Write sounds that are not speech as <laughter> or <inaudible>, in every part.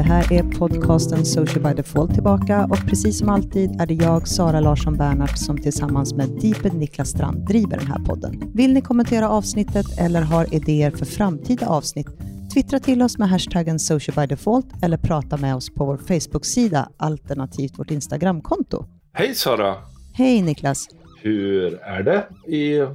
Det här är podcasten Social by Default tillbaka och precis som alltid är det jag, Sara Larsson Bernhardt, som tillsammans med Deeped Niklas Strand driver den här podden. Vill ni kommentera avsnittet eller har idéer för framtida avsnitt? Twittra till oss med hashtaggen Social by Default eller prata med oss på vår Facebook-sida alternativt vårt Instagramkonto. Hej Sara! Hej Niklas! Hur är det i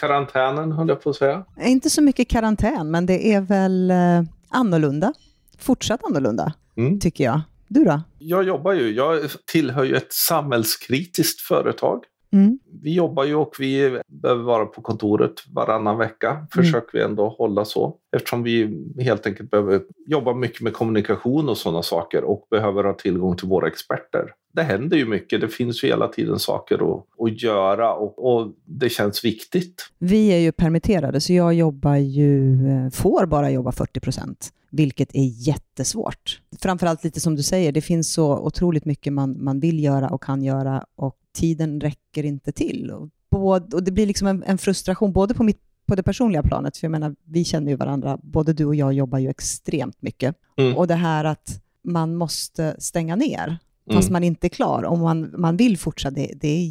karantänen höll jag på att säga? Inte så mycket karantän, men det är väl eh, annorlunda. Fortsatt annorlunda, Mm. tycker jag. Du då? Jag jobbar ju, jag tillhör ju ett samhällskritiskt företag. Mm. Vi jobbar ju och vi behöver vara på kontoret varannan vecka. Försöker vi ändå hålla så. Eftersom vi helt enkelt behöver jobba mycket med kommunikation och sådana saker och behöver ha tillgång till våra experter. Det händer ju mycket, det finns ju hela tiden saker att, att göra och, och det känns viktigt. Vi är ju permitterade, så jag jobbar ju, eh, får bara jobba 40 procent, vilket är jättesvårt. Framförallt lite som du säger, det finns så otroligt mycket man, man vill göra och kan göra och tiden räcker inte till. Och, både, och det blir liksom en, en frustration, både på, mitt, på det personliga planet, för jag menar, vi känner ju varandra, både du och jag jobbar ju extremt mycket. Mm. Och det här att man måste stänga ner, fast Mm. man inte är klar, om man, man vill fortsätta, det, det är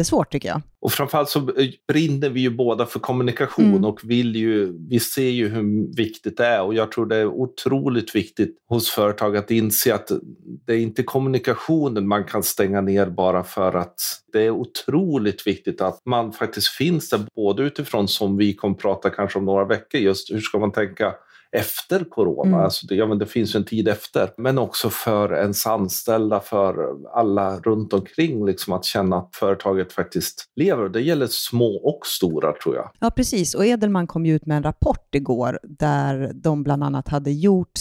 jättesvårt tycker jag. Och framförallt så brinner vi ju båda för kommunikation Mm. och vill ju, vi ser ju hur viktigt det är och jag tror det är otroligt viktigt hos företag att inse att det är inte kommunikationen man kan stänga ner bara för att det är otroligt viktigt att man faktiskt finns där både utifrån som vi kommer prata kanske om några veckor just hur ska man tänka efter corona. Mm. Alltså det, ja, men det finns en tid efter. Men också för ens anställda, för alla runt omkring, liksom att känna att företaget faktiskt lever. Det gäller små och stora tror jag. Ja, precis. Och Edelman kom ju ut med en rapport igår där de bland annat hade gjort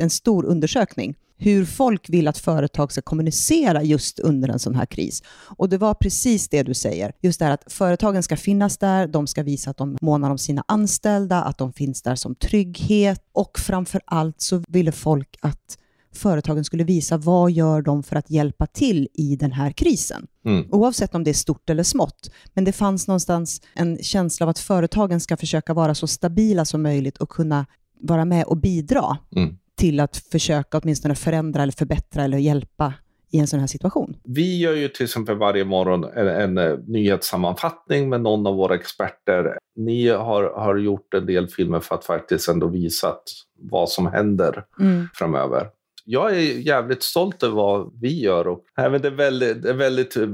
en stor undersökning hur folk vill att företag ska kommunicera just under en sån här kris. Och det var precis det du säger. Just det här att företagen ska finnas där, de ska visa att de månar om sina anställda, att de finns där som trygghet och framför allt så ville folk att företagen skulle visa vad gör de för att hjälpa till i den här krisen. Mm. Oavsett om det är stort eller smått. Men det fanns någonstans en känsla av att företagen ska försöka vara så stabila som möjligt och kunna vara med och bidra Mm. Till att försöka åtminstone förändra eller förbättra eller hjälpa i en sån här situation. Vi gör ju till exempel varje morgon en, en eh, nyhetssammanfattning med någon av våra experter. Ni har, har gjort en del filmer för att faktiskt ändå visa vad som händer framöver. Jag är jävligt stolt över vad vi gör och även det är väldigt, det är väldigt eh,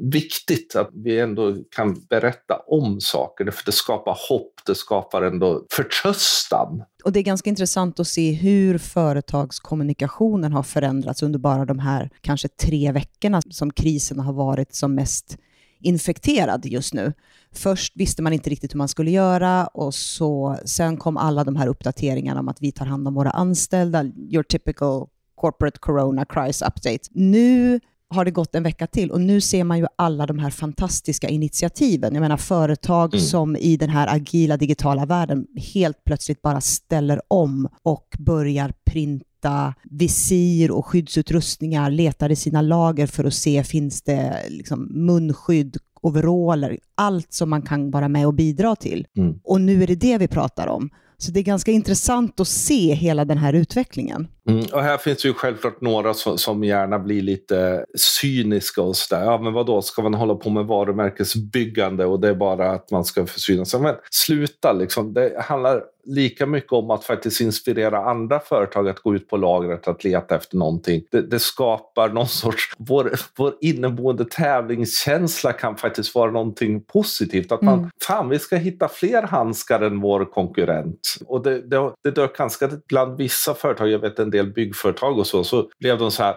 viktigt att vi ändå kan berätta om saker för det skapar hopp, det skapar ändå förtröstan. Och det är ganska intressant att se hur företagskommunikationen har förändrats under bara de här kanske tre veckorna som krisen har varit som mest infekterad just nu. Först visste man inte riktigt hur man skulle göra och så, sen kom alla de här uppdateringarna om att vi tar hand om våra anställda, your typical corporate corona crisis update. Nu har det gått en vecka till och nu ser man ju alla de här fantastiska initiativen. Jag menar företag Mm. som i den här agila digitala världen helt plötsligt bara ställer om och börjar printa visir och skyddsutrustningar, letar i sina lager för att se finns det liksom munskydd, overaller, allt som man kan vara med och bidra till. Mm. Och nu är det det vi pratar om. Så det är ganska intressant att se hela den här utvecklingen. Mm, och här finns ju självklart några som, som gärna blir lite cyniska och sådär. Ja, men vad då ska man hålla på med varumärkesbyggande och det är bara att man ska försynas? Men sluta, liksom. det handlar lika mycket om att faktiskt inspirera andra företag att gå ut på lagret att leta efter någonting. Det, det skapar någon sorts... Vår, vår inneboende tävlingskänsla kan faktiskt vara någonting positivt. Att man, Mm. fan, vi ska hitta fler handskar än vår konkurrent. Och det, det, det dök ganska bland vissa företag, jag vet en del byggföretag och så, så blev de så här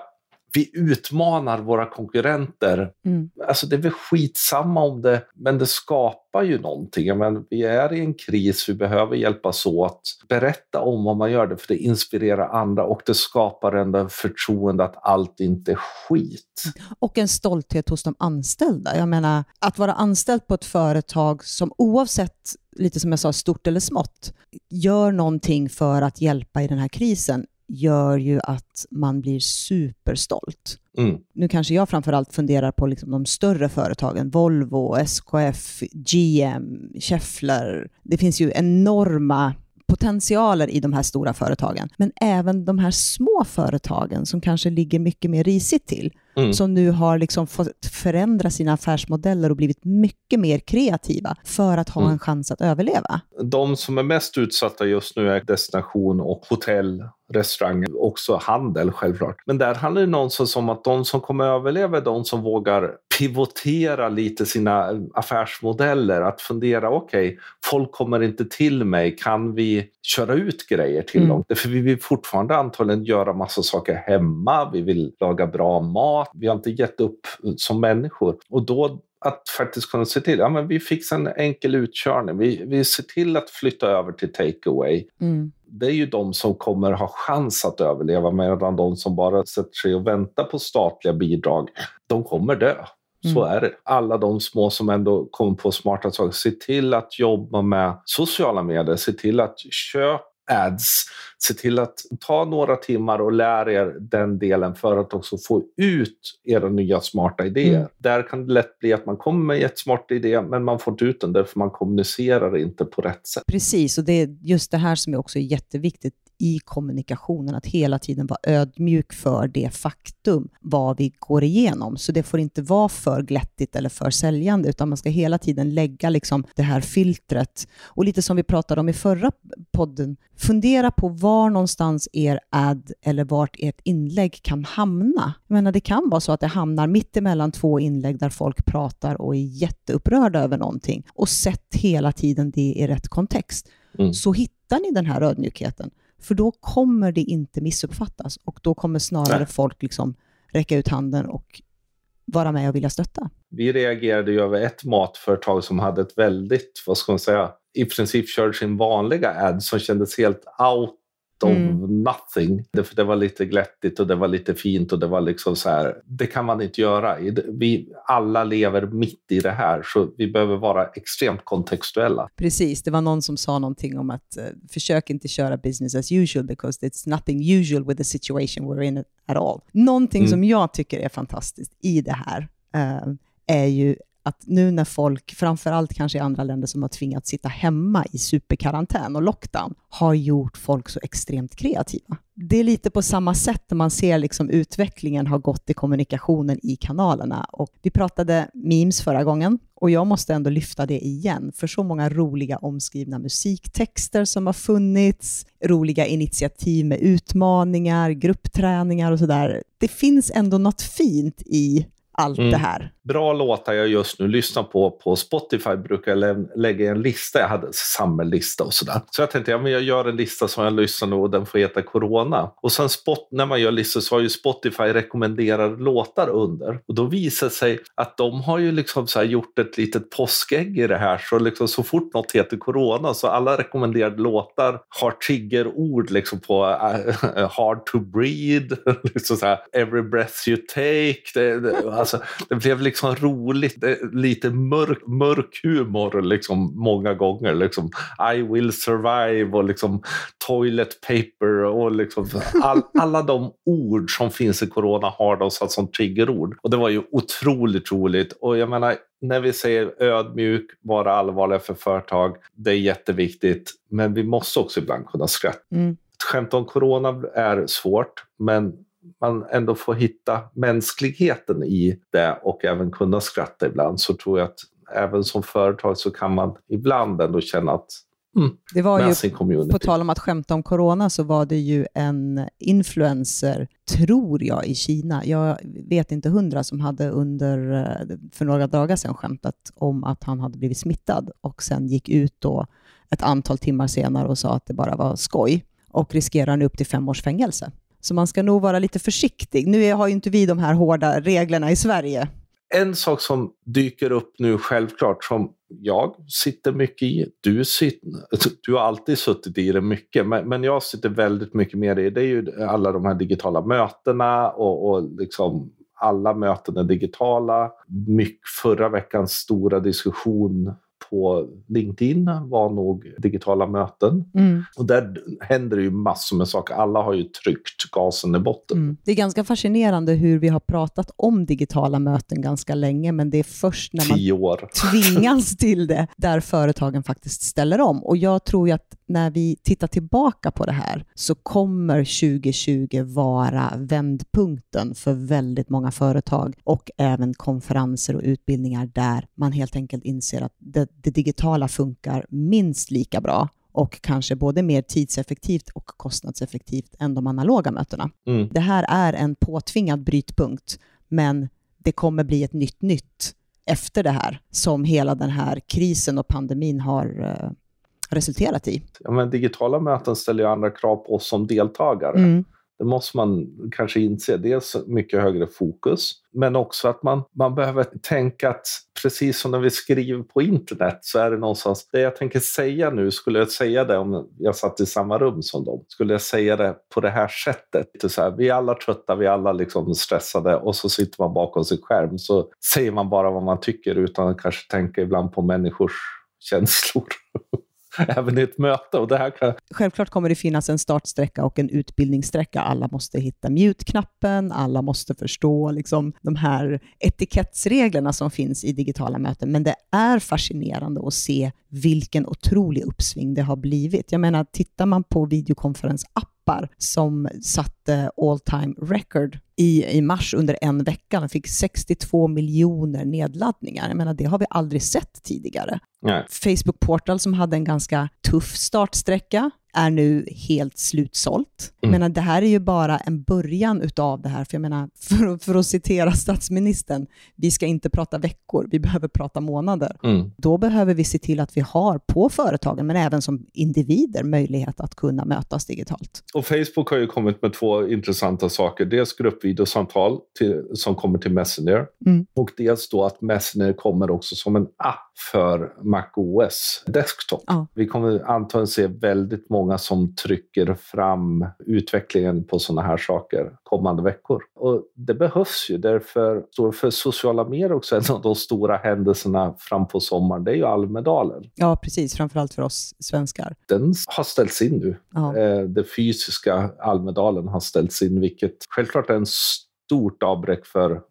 vi utmanar våra konkurrenter. Mm. Alltså det är väl skitsamma om det, men det skapar ju någonting. Men vi är i en kris, vi behöver hjälpas åt. Berätta om vad man gör, det, för det inspirerar andra och det skapar ändå förtroende att allt inte är skit. Och en stolthet hos de anställda. Jag menar, att vara anställd på ett företag som oavsett, lite som jag sa, stort eller smått, gör någonting för att hjälpa i den här krisen, gör ju att man blir superstolt. Mm. Nu kanske jag framförallt funderar på liksom de större företagen, Volvo, SKF, GM, Schaeffler. Det finns ju enorma potentialer i de här stora företagen, men även de här små företagen som kanske ligger mycket mer risigt till, mm. som nu har liksom fått förändra sina affärsmodeller och blivit mycket mer kreativa för att ha mm. en chans att överleva. De som är mest utsatta just nu är destination och hotell restaurang, också handel självklart. Men där handlar det någonstans om att de som kommer överleva är de som vågar pivotera lite sina affärsmodeller. Att fundera, okej, okay, folk kommer inte till mig, kan vi köra ut grejer till mm. dem? För vi vill fortfarande antagligen göra massa saker hemma, vi vill laga bra mat, vi har inte gett upp som människor. Och då att faktiskt kunna se till, ja men vi fixar en enkel utkörning, vi, vi ser till att flytta över till takeaway. Mm. Det är ju de som kommer ha chans att överleva medan de som bara sätter sig och väntar på statliga bidrag, de kommer dö. Så mm. är det. Alla de små som ändå kommer på smarta saker, se till att jobba med sociala medier, se till att köpa ads. Se till att ta några timmar och lära er den delen för att också få ut era nya smarta idéer. Mm. Där kan det lätt bli att man kommer med en jättesmart idé men man får inte ut den därför man kommunicerar inte på rätt sätt. Precis, och det är just det här som är också jätteviktigt i kommunikationen, att hela tiden vara ödmjuk för det faktum vad vi går igenom. Så det får inte vara för glättigt eller för säljande, utan man ska hela tiden lägga liksom det här filtret. Och lite som vi pratade om i förra podden, fundera på var någonstans er ad eller vart ert inlägg kan hamna. Jag menar, det kan vara så att det hamnar mitt emellan två inlägg där folk pratar och är jätteupprörda över någonting och sätt hela tiden det i rätt kontext. Mm. Så hittar ni den här ödmjukheten. För då kommer det inte missuppfattas och då kommer snarare Nej. folk liksom räcka ut handen och vara med och vilja stötta. Vi reagerade ju över ett matföretag som hade ett väldigt, vad ska man säga, i princip körde sin vanliga ad som kändes helt out of mm. nothing. Det, det var lite glättigt och det var lite fint och det var liksom så här. Det kan man inte göra. Vi alla lever mitt i det här så vi behöver vara extremt kontextuella. Precis, det var någon som sa någonting om att uh, försök inte köra business as usual because it's nothing usual with the situation we're in at all. Någonting mm. som jag tycker är fantastiskt i det här uh, är ju att nu när folk, framförallt kanske i andra länder som har tvingats sitta hemma i superkarantän och lockdown, har gjort folk så extremt kreativa. Det är lite på samma sätt när man ser liksom utvecklingen har gått i kommunikationen i kanalerna. Och vi pratade memes förra gången och jag måste ändå lyfta det igen, för så många roliga omskrivna musiktexter som har funnits, roliga initiativ med utmaningar, gruppträningar och sådär. Det finns ändå något fint i allt mm. det här. Bra låtar jag just nu lyssnar på på Spotify brukar jag lägga en lista. Jag hade samhällslista och sådär. Så jag tänkte ja, men jag gör en lista som jag lyssnar på och den får heta Corona. Och sen spot, när man gör listor så har ju Spotify rekommenderade låtar under. Och då visar det sig att de har ju liksom så gjort ett litet påskägg i det här. Så, liksom så fort något heter Corona så alla rekommenderade låtar har triggerord liksom på uh, <laughs> hard to breathe, <laughs> liksom så här, every breath you take. Det, det, alltså, det blev liksom roligt, lite mörk, mörk humor liksom många gånger. Liksom, I will survive och liksom toilet paper och liksom all, alla de ord som finns i corona har de satt som triggerord. Och det var ju otroligt roligt. Och jag menar, när vi säger ödmjuk, vara allvarliga för företag, det är jätteviktigt. Men vi måste också ibland kunna skratta. Mm. Skämt om corona är svårt, men man ändå får hitta mänskligheten i det och även kunna skratta ibland så tror jag att även som företag så kan man ibland ändå känna att Mm. Det var ju, på tal om att skämta om corona, så var det ju en influencer, tror jag, i Kina, jag vet inte hundra, som hade under, eh, för några dagar sedan skämtat om att han hade blivit smittad och sen gick ut då ett antal timmar senare och sa att det bara var skoj och riskerar nu upp till fem års fängelse. Så man ska nog vara lite försiktig. Nu har ju inte vi de här hårda reglerna i Sverige. En sak som dyker upp nu självklart som jag sitter mycket i, du, sitter, du har alltid suttit i det mycket, men, men jag sitter väldigt mycket mer i det är ju alla de här digitala mötena och, och liksom alla möten är digitala. Mycket förra veckans stora diskussion på LinkedIn var nog digitala möten. Mm. Och där händer det ju massor med saker. Alla har ju tryckt gasen i botten. Mm. Det är ganska fascinerande hur vi har pratat om digitala möten ganska länge, men det är först när man tvingas till det, där företagen faktiskt ställer om. Och jag tror ju att när vi tittar tillbaka på det här så kommer 2020 vara vändpunkten för väldigt många företag och även konferenser och utbildningar där man helt enkelt inser att det, det digitala funkar minst lika bra och kanske både mer tidseffektivt och kostnadseffektivt än de analoga mötena. Mm. Det här är en påtvingad brytpunkt, men det kommer bli ett nytt nytt efter det här som hela den här krisen och pandemin har uh, resulterat i. Ja, men digitala möten ställer ju andra krav på oss som deltagare. Mm. Det måste man kanske inse. Dels mycket högre fokus, men också att man, man behöver tänka att precis som när vi skriver på internet så är det någonstans, det jag tänker säga nu, skulle jag säga det om jag satt i samma rum som dem, skulle jag säga det på det här sättet. Så här, vi är alla trötta, vi är alla liksom stressade och så sitter man bakom sin skärm så säger man bara vad man tycker utan att kanske tänka ibland på människors <laughs> känslor. <laughs> även i ett möte. Och det här kan... Självklart kommer det finnas en startsträcka och en utbildningssträcka. Alla måste hitta mute-knappen, alla måste förstå liksom, de här etikettsreglerna som finns i digitala möten. Men det är fascinerande att se vilken otrolig uppsving det har blivit. Jag menar, tittar man på videokonferensappar som satte all time record i, i mars under en vecka. Den fick 62 miljoner nedladdningar. Jag menar, det har vi aldrig sett tidigare. Nej. Facebook Portal som hade en ganska tuff startsträcka är nu helt slutsålt. Mm. Menar, det här är ju bara en början utav det här. För jag menar, <laughs> för, för att citera statsministern, vi ska inte prata veckor, vi behöver prata månader. Mm. Då behöver vi se till att vi har på företagen, men även som individer, möjlighet att kunna mötas digitalt. Och Facebook har ju kommit med två intressanta saker. Dels gruppvideosamtal till, som kommer till Messenger mm. och dels då att Messenger kommer också som en app för MacOS Desktop. Ja. Vi kommer antagligen se väldigt många som trycker fram utvecklingen på sådana här saker kommande veckor. Och det behövs ju därför, för sociala medier också, en av de stora händelserna fram på sommaren, det är ju Almedalen. Ja, precis. Framförallt för oss svenskar. Den har ställts in nu. Ja. Eh, det fysiska Almedalen har ställts in, vilket självklart är en stort avbräck för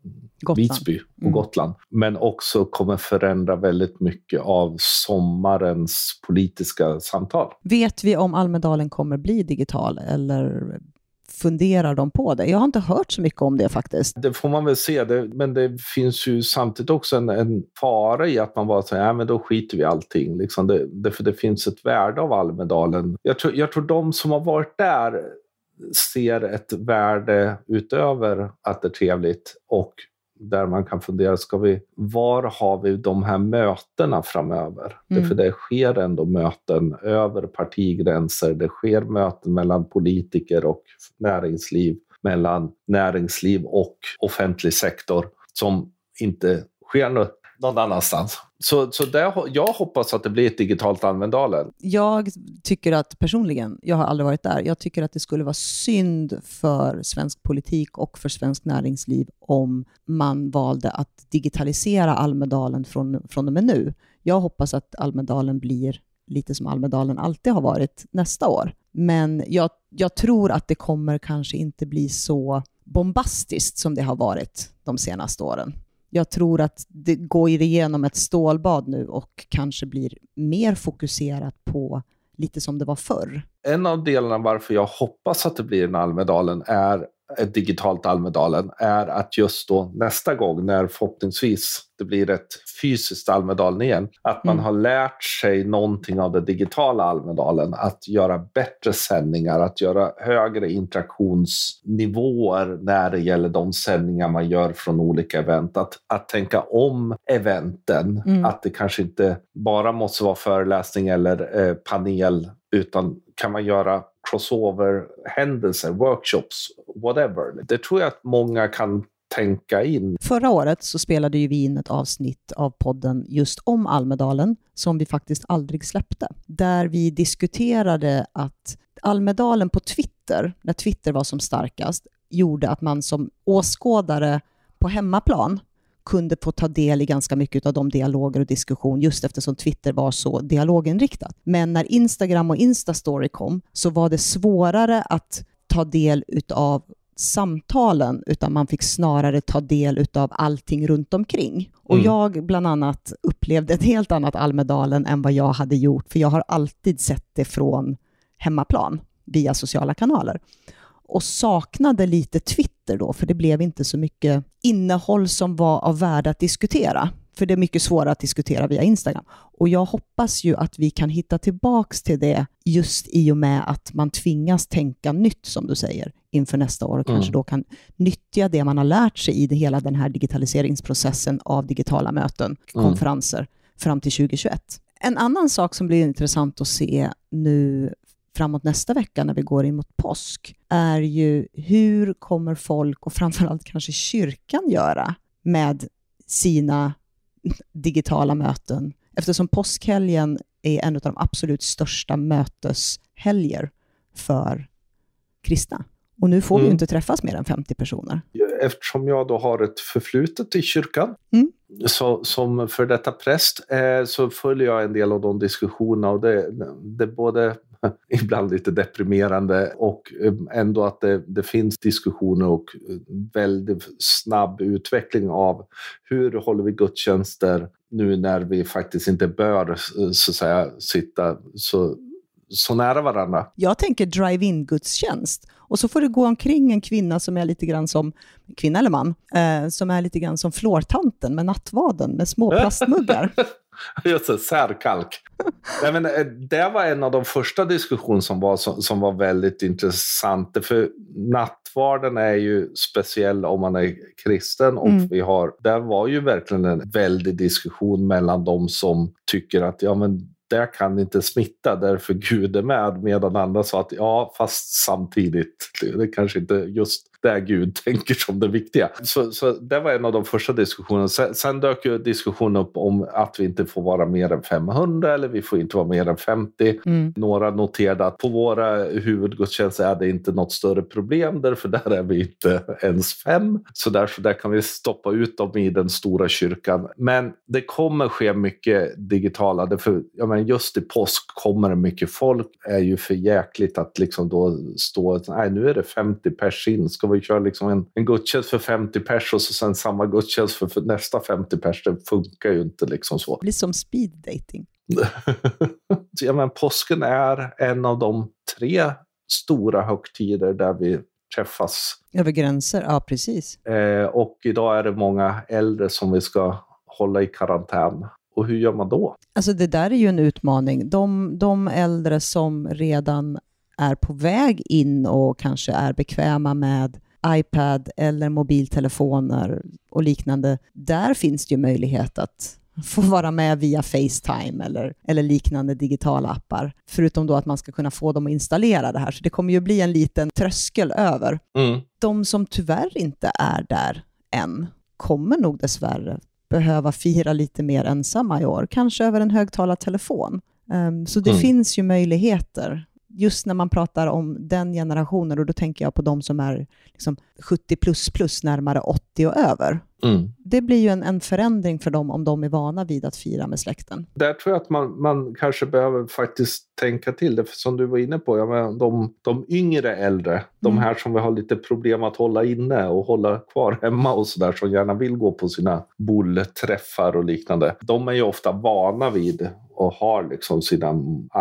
Gotland. Visby och mm. Gotland. Men också kommer förändra väldigt mycket av sommarens politiska samtal. Vet vi om Almedalen kommer bli digital eller funderar de på det? Jag har inte hört så mycket om det faktiskt. Det får man väl se, det, men det finns ju samtidigt också en, en fara i att man bara säger ja, men då skiter vi i allting. Liksom det, det, för det finns ett värde av Almedalen. Jag tror, jag tror de som har varit där ser ett värde utöver att det är trevligt och där man kan fundera, ska vi, var har vi de här mötena framöver? Mm. För det sker ändå möten över partigränser. Det sker möten mellan politiker och näringsliv, mellan näringsliv och offentlig sektor som inte sker någon annanstans. Så, så där, jag hoppas att det blir ett digitalt Almedalen. Jag tycker att personligen, jag har aldrig varit där, jag tycker att det skulle vara synd för svensk politik och för svensk näringsliv om man valde att digitalisera Almedalen från, från och med nu. Jag hoppas att Almedalen blir lite som Almedalen alltid har varit nästa år. Men jag, jag tror att det kommer kanske inte bli så bombastiskt som det har varit de senaste åren jag tror att det går igenom ett stålbad nu och kanske blir mer fokuserat på lite som det var förr. En av delarna varför jag hoppas att det blir en Almedalen är ett digitalt Almedalen är att just då nästa gång när förhoppningsvis det blir ett fysiskt Almedalen igen, att man mm. har lärt sig någonting av det digitala Almedalen, att göra bättre sändningar, att göra högre interaktionsnivåer när det gäller de sändningar man gör från olika event, att, att tänka om eventen, mm. att det kanske inte bara måste vara föreläsning eller eh, panel, utan kan man göra crossover-händelser, workshops, whatever. Det tror jag att många kan tänka in. Förra året så spelade ju vi in ett avsnitt av podden just om Almedalen som vi faktiskt aldrig släppte. Där vi diskuterade att Almedalen på Twitter, när Twitter var som starkast, gjorde att man som åskådare på hemmaplan kunde få ta del i ganska mycket av de dialoger och diskussion just eftersom Twitter var så dialoginriktat. Men när Instagram och Instastory kom så var det svårare att ta del av samtalen, utan man fick snarare ta del av allting runt omkring. Och mm. jag bland annat upplevde ett helt annat Almedalen än vad jag hade gjort, för jag har alltid sett det från hemmaplan via sociala kanaler. Och saknade lite Twitter då, för det blev inte så mycket innehåll som var av värde att diskutera. För det är mycket svårare att diskutera via Instagram. Och jag hoppas ju att vi kan hitta tillbaks till det just i och med att man tvingas tänka nytt, som du säger, inför nästa år och mm. kanske då kan nyttja det man har lärt sig i det, hela den här digitaliseringsprocessen av digitala möten, mm. konferenser, fram till 2021. En annan sak som blir intressant att se nu framåt nästa vecka när vi går in mot påsk, är ju hur kommer folk, och framförallt kanske kyrkan, göra med sina digitala möten, eftersom påskhelgen är en av de absolut största möteshelger för kristna. Och nu får mm. vi inte träffas mer än 50 personer. Eftersom jag då har ett förflutet i kyrkan, mm. så, som för detta präst, eh, så följer jag en del av de diskussionerna och det, det både <laughs> ibland lite deprimerande och eh, ändå att det, det, finns diskussioner och eh, väldigt snabb utveckling av hur håller vi gudstjänster nu när vi faktiskt inte bör eh, så säga sitta så så nära varandra. Jag tänker drive-in gudstjänst och så får det gå omkring en kvinna som är lite grann som, kvinna eller man, eh, som är lite grann som flårtanten med nattvaden med små <laughs> plastmuggar. <laughs> Just det, särkalk. <laughs> Nej, men, eh, det var en av de första diskussioner som var, som, som var väldigt intressant. För nattvarden är ju speciell om man är kristen. Och mm. vi har, där var ju verkligen en väldig diskussion mellan de som tycker att ja, men det kan inte smitta därför Gud är med. Medan andra sa att ja, fast samtidigt, det kanske inte just det Gud <laughs> tänker som det viktiga. Så, så det var en av de första diskussionerna. Sen, sen dök ju diskussionen upp om att vi inte får vara mer än 500 eller vi får inte vara mer än 50. Mm. Några noterade att på våra huvudgudstjänster är det inte något större problem därför där är vi inte ens fem. Så därför där kan vi stoppa ut dem i den stora kyrkan. Men det kommer ske mycket digitala. Därför, ja, men just i påsk kommer det mycket folk. Det är ju för jäkligt att liksom då stå, nej nu är det 50 pers in, ska vi köra liksom en, en gudstjänst för 50 pers och så sen samma gudstjänst för, för nästa 50 pers. Det funkar ju inte liksom så. Det blir som speed dating. <laughs> ja, men påsken är en av de tre stora högtider där vi träffas. Över gränser, ja precis. Eh, och idag är det många äldre som vi ska hålla i karantän. Och hur gör man då? Alltså det där är ju en utmaning. De, de äldre som redan är på väg in och kanske är bekväma med iPad eller mobiltelefoner och liknande, där finns det ju möjlighet att få vara med via Facetime eller, eller liknande digitala appar. Förutom då att man ska kunna få dem att installera det här. Så det kommer ju bli en liten tröskel över. Mm. De som tyvärr inte är där än kommer nog dessvärre behöva fira lite mer ensamma i år. Kanske över en högtalartelefon. Um, så det mm. finns ju möjligheter just när man pratar om den generationen, och då tänker jag på de som är liksom 70 plus plus, närmare 80 och över. Mm. Det blir ju en, en förändring för dem om de är vana vid att fira med släkten. Där tror jag att man, man kanske behöver faktiskt tänka till det. För som du var inne på, ja, men de, de yngre äldre, mm. de här som vi har lite problem att hålla inne och hålla kvar hemma och sådär, som gärna vill gå på sina bollträffar och liknande. De är ju ofta vana vid och har liksom sina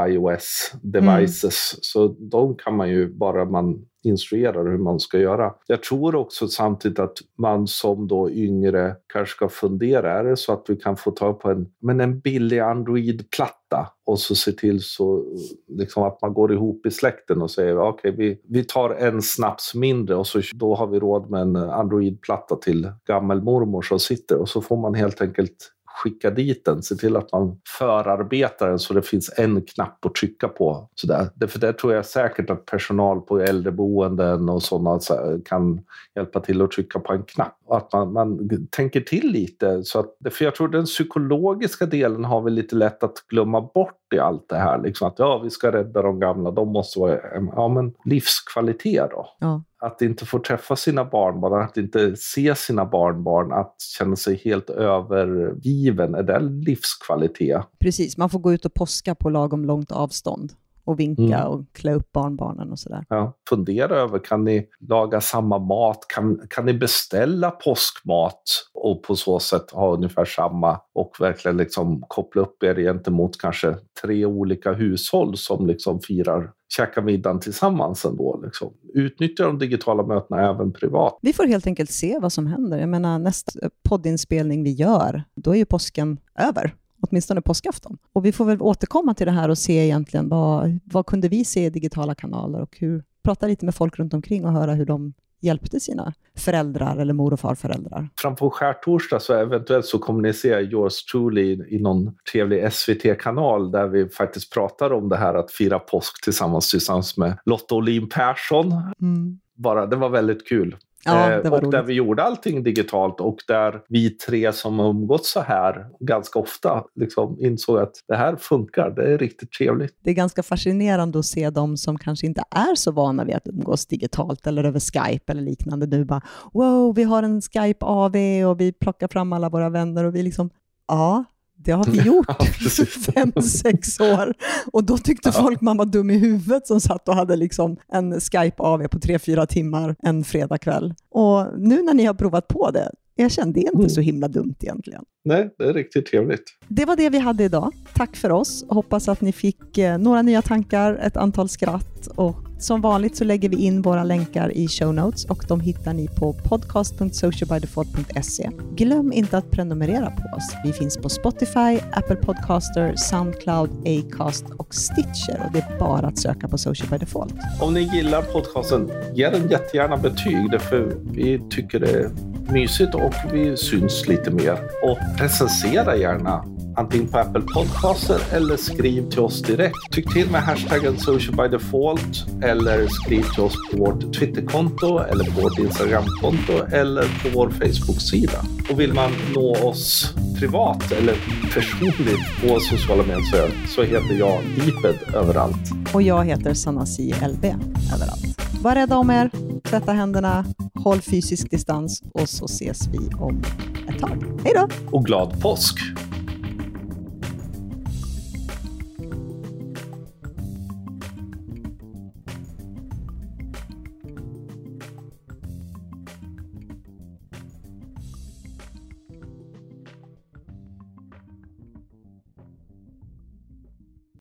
iOS-devices. Mm. Så de kan man ju, bara man instruerar hur man ska göra. Jag tror också samtidigt att man som då yngre kanske ska fundera, är det så att vi kan få tag på en, men en billig Android-platta och så se till så liksom att man går ihop i släkten och säger okej, okay, vi, vi tar en snaps mindre och så då har vi råd med en Android-platta till gammelmormor som sitter och så får man helt enkelt skicka dit den. Se till att man förarbetar den så det finns en knapp att trycka på. Sådär. För där tror jag säkert att personal på äldreboenden och sådana kan hjälpa till att trycka på en knapp. Och att man, man tänker till lite. Så att, för jag tror den psykologiska delen har vi lite lätt att glömma bort i allt det här. Liksom att ja, vi ska rädda de gamla, de måste vara... Ja, men livskvalitet då. Ja att inte få träffa sina barnbarn, att inte se sina barnbarn, att känna sig helt övergiven, är det livskvalitet? Precis, man får gå ut och poska på lagom långt avstånd och vinka mm. och klä upp barnbarnen och sådär. Ja, fundera över, kan ni laga samma mat? Kan, kan ni beställa påskmat och på så sätt ha ungefär samma och verkligen liksom koppla upp er gentemot kanske tre olika hushåll som liksom firar käka middagen tillsammans ändå. Liksom. Utnyttja de digitala mötena även privat. Vi får helt enkelt se vad som händer. Jag menar, nästa poddinspelning vi gör, då är ju påsken över åtminstone påskafton. Och vi får väl återkomma till det här och se egentligen vad, vad kunde vi se i digitala kanaler och hur, prata lite med folk runt omkring och höra hur de hjälpte sina föräldrar eller mor och farföräldrar. Fram på skärtorsdag så eventuellt så kommer ni se yours truly i någon trevlig SVT-kanal där vi faktiskt pratar om det här att fira påsk tillsammans tillsammans med Lotta Olin Persson. Mm. Bara, det var väldigt kul. Ja, eh, och roligt. där vi gjorde allting digitalt och där vi tre som umgått så här ganska ofta liksom insåg att det här funkar, det är riktigt trevligt. Det är ganska fascinerande att se de som kanske inte är så vana vid att umgås digitalt eller över Skype eller liknande nu bara wow, vi har en Skype AV och vi plockar fram alla våra vänner och vi liksom ja, det har vi <laughs> gjort ja, <laughs> fem, sex år. Och då tyckte ja. folk man var dum i huvudet som satt och hade liksom en Skype AV på tre, fyra timmar en fredagkväll. Och nu när ni har provat på det, jag kände det är inte mm. så himla dumt egentligen. Nej, det är riktigt trevligt. Det var det vi hade idag. Tack för oss. Hoppas att ni fick eh, några nya tankar, ett antal skratt och som vanligt så lägger vi in våra länkar i show notes och de hittar ni på podcast.socialbydefault.se. Glöm inte att prenumerera på oss. Vi finns på Spotify, Apple Podcaster, Soundcloud, Acast och Stitcher och det är bara att söka på Social by Default. Om ni gillar podcasten, ge den jättegärna betyg därför vi tycker det är mysigt och vi syns lite mer. Och recensera gärna antingen på Apple Podcaster eller skriv till oss direkt. Tyck till med hashtaggen social by default eller skriv till oss på vårt Twitterkonto eller på vårt Instagramkonto eller på vår Facebook-sida. Och vill man nå oss privat eller personligt på sociala medier så heter jag Deeped överallt. Och jag heter Sanasi LB överallt. Var rädda om er, tvätta händerna, håll fysisk distans och så ses vi om ett tag. Hej då! Och glad påsk!